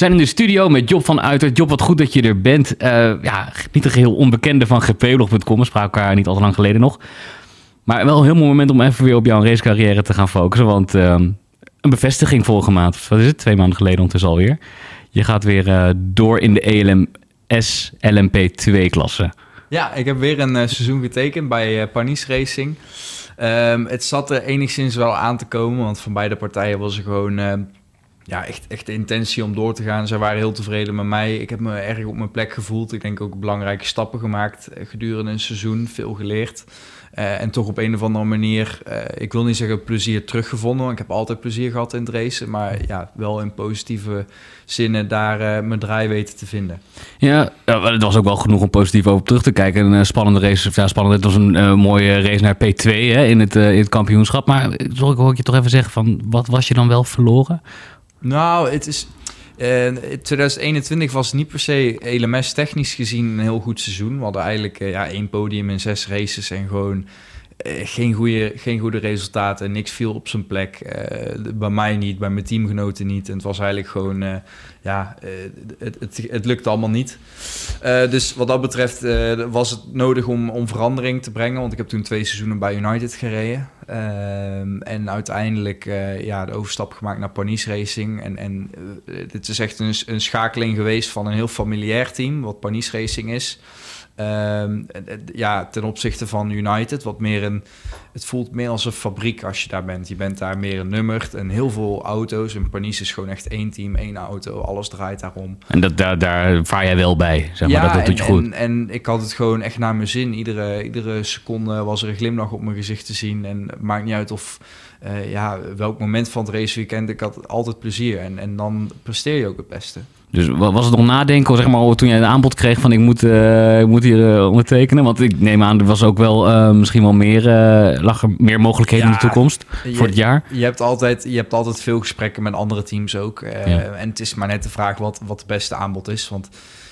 zijn in de studio met Job van Uitert. Job, wat goed dat je er bent. Uh, ja, niet een geheel onbekende van gplog.com. We spraken elkaar niet al te lang geleden nog. Maar wel een heel mooi moment om even weer op jouw racecarrière te gaan focussen. Want uh, een bevestiging vorige maand, wat is het, twee maanden geleden ondertussen alweer. Je gaat weer uh, door in de ELMS LMP2-klasse. Ja, ik heb weer een seizoen getekend bij Panis Racing. Um, het zat er enigszins wel aan te komen, want van beide partijen was er gewoon ja, echt, echt de intentie om door te gaan. Zij waren heel tevreden met mij. Ik heb me erg op mijn plek gevoeld. Ik denk ook belangrijke stappen gemaakt eh, gedurende een seizoen. Veel geleerd. Uh, en toch op een of andere manier, uh, ik wil niet zeggen plezier teruggevonden, want ik heb altijd plezier gehad in het racen, maar ja, wel in positieve zinnen daar mijn draai weten te vinden. Ja, het was ook wel genoeg om positief over terug te kijken. Een spannende race, ja, spannend. Het was een mooie race naar P2 hè, in, het, in het kampioenschap. Maar ik, hoor ik je toch even zeggen van, wat was je dan wel verloren? Nou, het is. Uh, 2021 was niet per se LMS technisch gezien een heel goed seizoen. We hadden eigenlijk uh, ja, één podium in zes races en gewoon geen, goede, geen goede resultaten. Niks viel op zijn plek. Eh, bij mij niet, bij mijn teamgenoten niet. En het was eigenlijk gewoon ja, uh, het, het, het lukt allemaal niet. Dus wat dat betreft was het nodig om, om verandering te brengen. Want ik heb toen twee seizoenen bij United gereden. en uiteindelijk ja, de overstap gemaakt naar Panis Racing. En, en dit is echt een, een schakeling geweest van een heel familiair team, wat Panis Racing is. Um, ja, ten opzichte van United, wat meer een. Het voelt meer als een fabriek als je daar bent. Je bent daar meer een nummer en heel veel auto's. En Panis is gewoon echt één team, één auto. Alles draait daarom. En dat, daar, daar vaar jij wel bij, zeg maar. Ja, dat, dat doet je goed. En, en ik had het gewoon echt naar mijn zin. Iedere, iedere seconde was er een glimlach op mijn gezicht te zien. En het maakt niet uit of uh, ja, welk moment van het raceweekend. Ik had altijd plezier. En, en dan presteer je ook het beste. Dus was het nog nadenken, zeg maar, toen je een aanbod kreeg van ik moet, uh, ik moet hier uh, ondertekenen? Want ik neem aan, er was ook wel uh, misschien wel meer, lag er meer mogelijkheden ja, in de toekomst voor het jaar? Je hebt, altijd, je hebt altijd veel gesprekken met andere teams ook. Ja. En het is maar net de vraag wat, wat het beste aanbod is. Want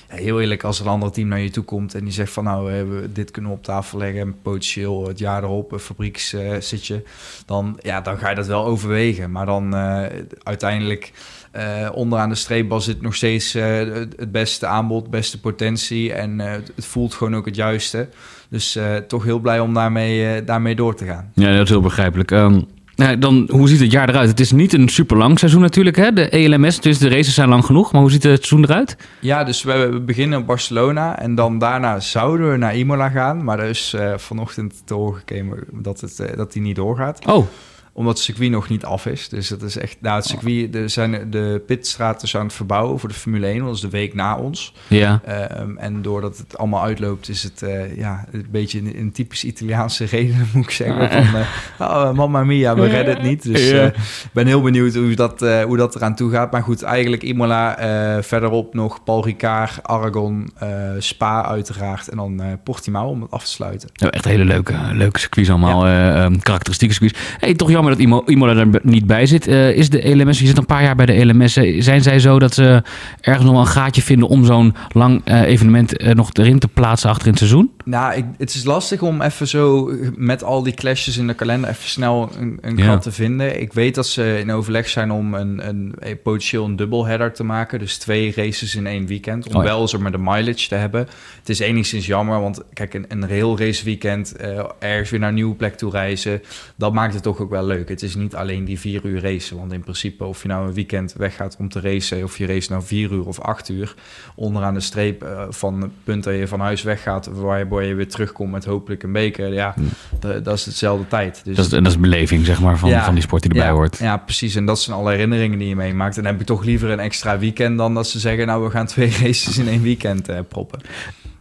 heel eerlijk, als een ander team naar je toe komt en die zegt van nou, we dit kunnen op tafel leggen, potentieel het jaar erop een fabriekszitje, dan, ja, dan ga je dat wel overwegen. Maar dan uiteindelijk uh, onderaan de streep het nog steeds uh, het beste aanbod, beste potentie. En uh, het voelt gewoon ook het juiste. Dus toch heel blij om daarmee, daarmee door te gaan. Ja, dat is heel begrijpelijk. Um, nou, dan, hoe ziet het jaar eruit? Het is niet een super lang seizoen natuurlijk. Hè? De ELMS, dus de races zijn lang genoeg. Maar hoe ziet het seizoen eruit? Ja, dus we, beginnen in Barcelona. En dan daarna zouden we naar Imola gaan. Maar er is vanochtend te horen gekomen dat, het, dat die niet doorgaat. Oh omdat het circuit nog niet af is. Dus het is echt, nou, het circuit, er zijn de pitstraten zijn aan het verbouwen voor de Formule 1, dat is de week na ons. Ja. Um, en doordat het allemaal uitloopt, is het uh, ja, een beetje een, een, typisch Italiaanse reden, moet ik zeggen. Van, uh, oh, mamma mia, we redden het niet. Dus ik ja. ben heel benieuwd hoe dat, hoe dat eraan toe gaat. Maar goed, eigenlijk Imola, verderop nog Paul Ricard, Aragon, Spa uiteraard en dan Portimao om het af te sluiten. Ja, echt hele leuke, leuke circuits allemaal, ja. um, karakteristieke circuits. Hey, toch jammer dat Imola er niet bij zit. Uh, is de LMS, je zit een paar jaar bij de LMS. Zijn zij zo dat ze ergens nog een gaatje vinden om zo'n lang uh, evenement nog erin te plaatsen achter in het seizoen? Nou, ik, het is lastig om even zo met al die clashes in de kalender even snel een, een ja. te vinden. Ik weet dat ze in overleg zijn om een, een, een potentieel een dubbelheader te maken. Dus twee races in één weekend. Om oh, ja. wel met de mileage te hebben. Het is enigszins jammer, want kijk, een, een rail race weekend, ergens weer naar een nieuwe plek toe reizen. Dat maakt het toch ook wel leuk. Het is niet alleen die vier uur racen. Want in principe, of je nou een weekend weggaat om te racen, of je race nou vier uur of acht uur, onderaan de streep uh, van het punt dat je van huis weggaat, waar je, je weer terugkomt met hopelijk een beker, ja, dat, dat is hetzelfde tijd. Dus, dat, is, dat is beleving, zeg maar, van, ja, van die sport die erbij ja, hoort. Ja, precies. En dat zijn alle herinneringen die je meemaakt. En dan heb ik toch liever een extra weekend dan dat ze zeggen, nou, we gaan twee races in één weekend uh, proppen.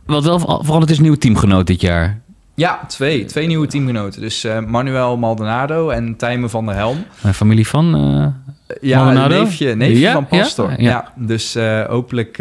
Wat wel veranderd is, nieuwe teamgenoot dit jaar. Ja, twee. Twee nieuwe teamgenoten. Dus uh, Manuel Maldonado en Tijmen van der Helm. Een familie van uh, Ja, Maldonado? neefje, neefje ja, van Pastor. Ja, ja. ja dus uh, hopelijk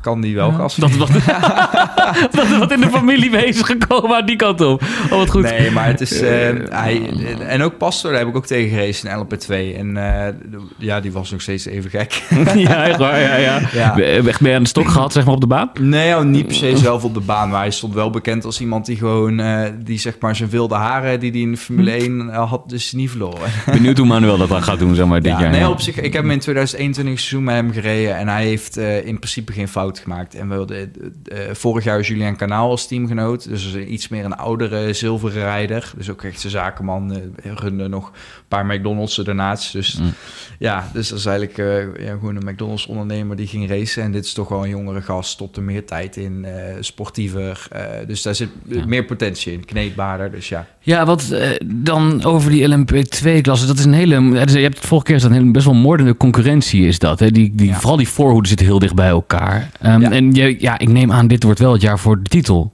kan die wel gas Dat is wat, wat, wat in de familie mee is gekomen aan die kant op. Oh, wat goed. Nee, maar het is... eh, hij, en ook Pastor, daar heb ik ook tegen gereden in LP2. En eh, ja, die was nog steeds even gek. ja, echt waar, ja, ja. Ja. Echt je aan de stok gehad, zeg maar, op de baan? Nee, oh, niet per se zelf op de baan. Maar hij stond wel bekend als iemand die gewoon... eh, die zeg maar zijn wilde haren die hij in de Formule 1 had, dus niet verloren. Benieuwd hoe Manuel dat dan gaat doen, zeg maar, dit Ja, jaar. nee, op zich, ik heb hem in 2021 seizoen met hem gereden en hij heeft eh, in principe geen fout gemaakt. En we hadden eh, eh, vorig jaar Julian Kanaal als teamgenoot, dus iets meer een oudere zilveren rijder. Dus ook echt zijn zakenman, eh runde nog een paar McDonald's ernaast. Dus Mm. ja, dus dat is eigenlijk ja, gewoon een McDonald's ondernemer die ging racen. En dit is toch wel een jongere gast, stopt er meer tijd in, sportiever. dus daar zit Ja. meer potentie in, kneedbaarder. Dus ja, Ja, wat dan over die LMP2-klasse. Dat is een hele. eh, Je hebt het vorige keer gezegd, best wel moordende concurrentie is dat. Hè? Die, die, Ja. Vooral die voorhoeden zitten heel dicht bij elkaar. Ehm, Ja. En je, ja, ik neem aan, dit wordt wel het jaar voor de titel.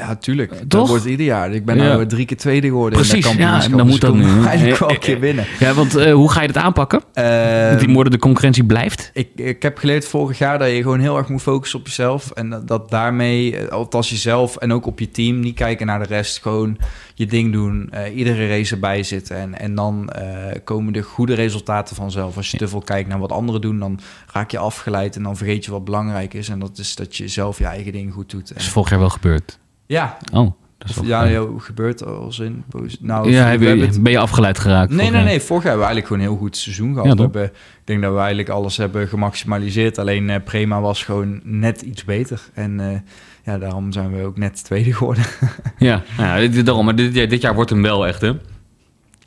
Ja, tuurlijk. Dat wordt ieder jaar. Ik ben Ja. nou drie keer tweede geworden in Precies, dat ja, kampioenschap. dan dus moet dat nu. Eigenlijk wel Eh, een keer winnen. Ja, want eh, hoe ga je dat aanpakken? Eh, Dat die moordende concurrentie blijft? ik, ik heb geleerd vorig jaar dat je gewoon heel erg moet focussen op jezelf. En dat, dat daarmee, eh, althans jezelf en ook op je team, niet kijken naar de rest. Gewoon je ding doen, eh, iedere race erbij zitten. En, en dan eh, komen de goede resultaten vanzelf. Als je te veel kijkt naar wat anderen doen, dan raak je afgeleid. En dan vergeet je wat belangrijk is. En dat is dat je zelf je eigen ding goed doet. Dat is vorig jaar wel gebeurd. Ja, Oh, dat is of, wel ja, gebeurt als in. Nou, ja, we je- het- ben je afgeleid geraakt? Nee, nee, nee. Vorig jaar hebben we eigenlijk gewoon een heel goed seizoen gehad. Ja, we hebben, ik denk dat we eigenlijk alles hebben gemaximaliseerd. Alleen eh, Prema was gewoon net iets beter. En eh, ja, daarom zijn we ook net tweede geworden. Ja, ja dit, daarom. Maar dit, dit jaar wordt hem wel echt, hè?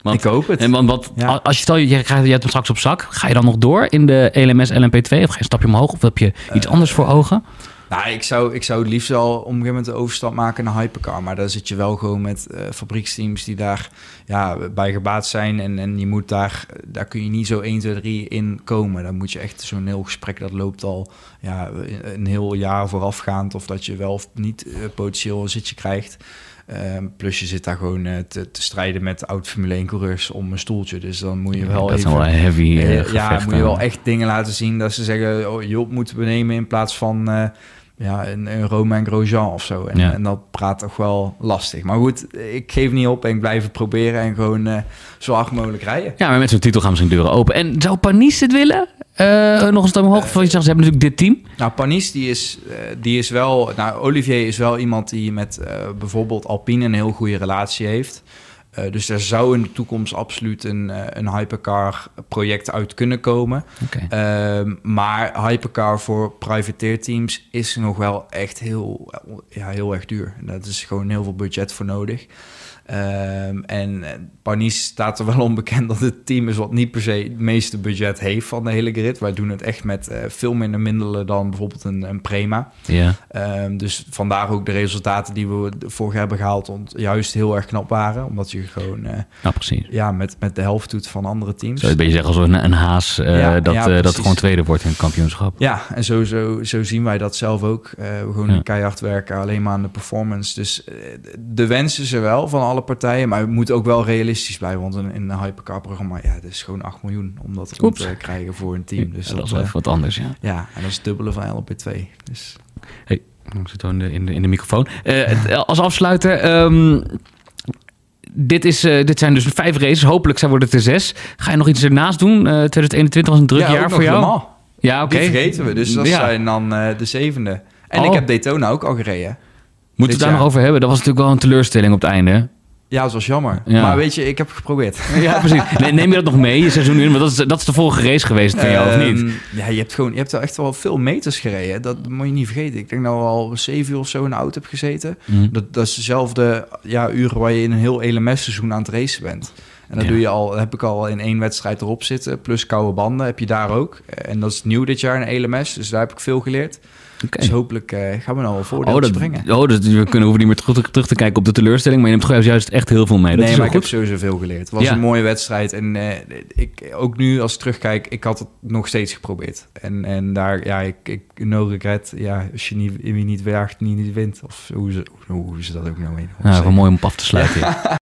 Want, ik hoop het. En want wat, Ja. als je stel, je, krijgt, je hebt hem straks op zak, ga je dan nog door in de LMS LMP2? Of ga je een stapje omhoog? Of heb je iets anders voor ogen? Nou, ik zou, ik zou het liefst wel op een gegeven moment de overstap maken naar Hypercar. Maar daar zit je wel gewoon met eh, fabrieksteams die daar ja, bij gebaat zijn. En, en je moet daar, daar kun je niet zo 1, 2, 3 in komen. Dan moet je echt zo'n heel gesprek, dat loopt al ja, een heel jaar voorafgaand. Of dat je wel of niet eh, potentieel een zitje krijgt. Ehm, plus je zit daar gewoon eh, te, te strijden met oud Formule 1 coureurs om een stoeltje. Dus dan moet je wel dat is even... wel heavy ja, moet je wel echt dingen laten zien dat ze zeggen, oh, Job moeten we nemen in plaats van ja, een, een Romain Grosjean of zo. En, Ja. en dat praat toch wel lastig. Maar goed, ik geef niet op en ik blijf het proberen en gewoon eh, zo hard mogelijk rijden. Ja, maar met zo'n titel gaan zijn deuren open. En zou Panis dit willen? Eh, nog een stap omhoog? Of je zegt, ze hebben natuurlijk dit team. Nou, Panis, die is, die is wel... Nou, Olivier is wel iemand die met bijvoorbeeld Alpine een heel goede relatie heeft. Eh, dus er zou in de toekomst absoluut een, eh, een hypercar project uit kunnen komen. Ehm, maar hypercar voor privateerteams is nog wel echt heel, ja, heel erg duur. En dat is gewoon heel veel budget voor nodig. Ehm, en eh, Panis staat er wel onbekend dat het team is wat niet per se het meeste budget heeft van de hele grid. Wij doen het echt met eh, veel minder middelen dan bijvoorbeeld een, een Prema. Ja. Ehm, dus vandaar ook de resultaten die we vorig hebben gehaald ont- juist heel erg knap waren. Omdat je gewoon eh, Nou, precies. ja, met, met de helft doet van andere teams. Zou je een beetje zeggen als een, een haas eh, Ja, dat, ja, eh, dat gewoon tweede wordt in het kampioenschap. Ja, en zo, zo, zo zien wij dat zelf ook. Eh, we gewoon Ja. keihard werken, alleen maar aan de performance. Dus eh, de wens is er wel van alle partijen, maar we moeten ook wel realistisch blijven. Want in, in een hypercar-programma, ja, dat is gewoon 8 miljoen om dat Oeps. te krijgen voor een team. Dus Ja, dat is eh, wel even wat anders, ja. ja, en dat is het dubbele van LP2. Dus Hey, ik zit in de, in de, in de microfoon. Eh, het- als afsluiter, ehm, dit, is, eh, dit zijn dus vijf races. Hopelijk zijn worden het er zes. Ga je nog iets ernaast doen? Eh 2021 was een druk ja, jaar voor jou. Le Mans. Ja, oké. Die vergeten we, dus dat Ja. zijn dan eh, de zevende. En Oh. ik heb Daytona ook al gereden. Moeten we het daar jaar. nog over hebben? Dat was natuurlijk wel een teleurstelling op het einde. Ja, dat was jammer. Ja. Maar weet je, ik heb geprobeerd. Ja, precies. Nee, neem je dat nog mee, je seizoen? Want dat is, dat is de vorige race geweest van jou, of Ehm, niet? Ja, je hebt gewoon, je hebt wel echt wel veel meters gereden. Dat moet je niet vergeten. Ik denk dat we al zeven uur of zo in de auto heb gezeten. Mhm. Dat, dat is dezelfde ja, uren waar je in een heel LMS-seizoen aan het racen bent. En dat Ja. doe je al, heb ik al in één wedstrijd erop zitten. Plus koude banden heb je daar ook. En dat is nieuw dit jaar in LMS, dus daar heb ik veel geleerd. Dus hopelijk eh, gaan we nou een voordeel Oh, dat, brengen. oh dus we kunnen, hoeven niet meer terug, terug te kijken op de teleurstelling, maar je neemt gewoon juist echt heel veel mee. Dat nee, is maar heel ik goed. heb sowieso veel geleerd. Het was Ja. een mooie wedstrijd. En eh, ik, ook nu als ik terugkijk, ik had het nog steeds geprobeerd. En, en daar, ja, ik, ik no regret. Ja, als je niet, wie niet werkt, niet, niet wint. Of hoe ze, hoe ze dat ook nou in. Nou, wel mooi om op af te sluiten. ja.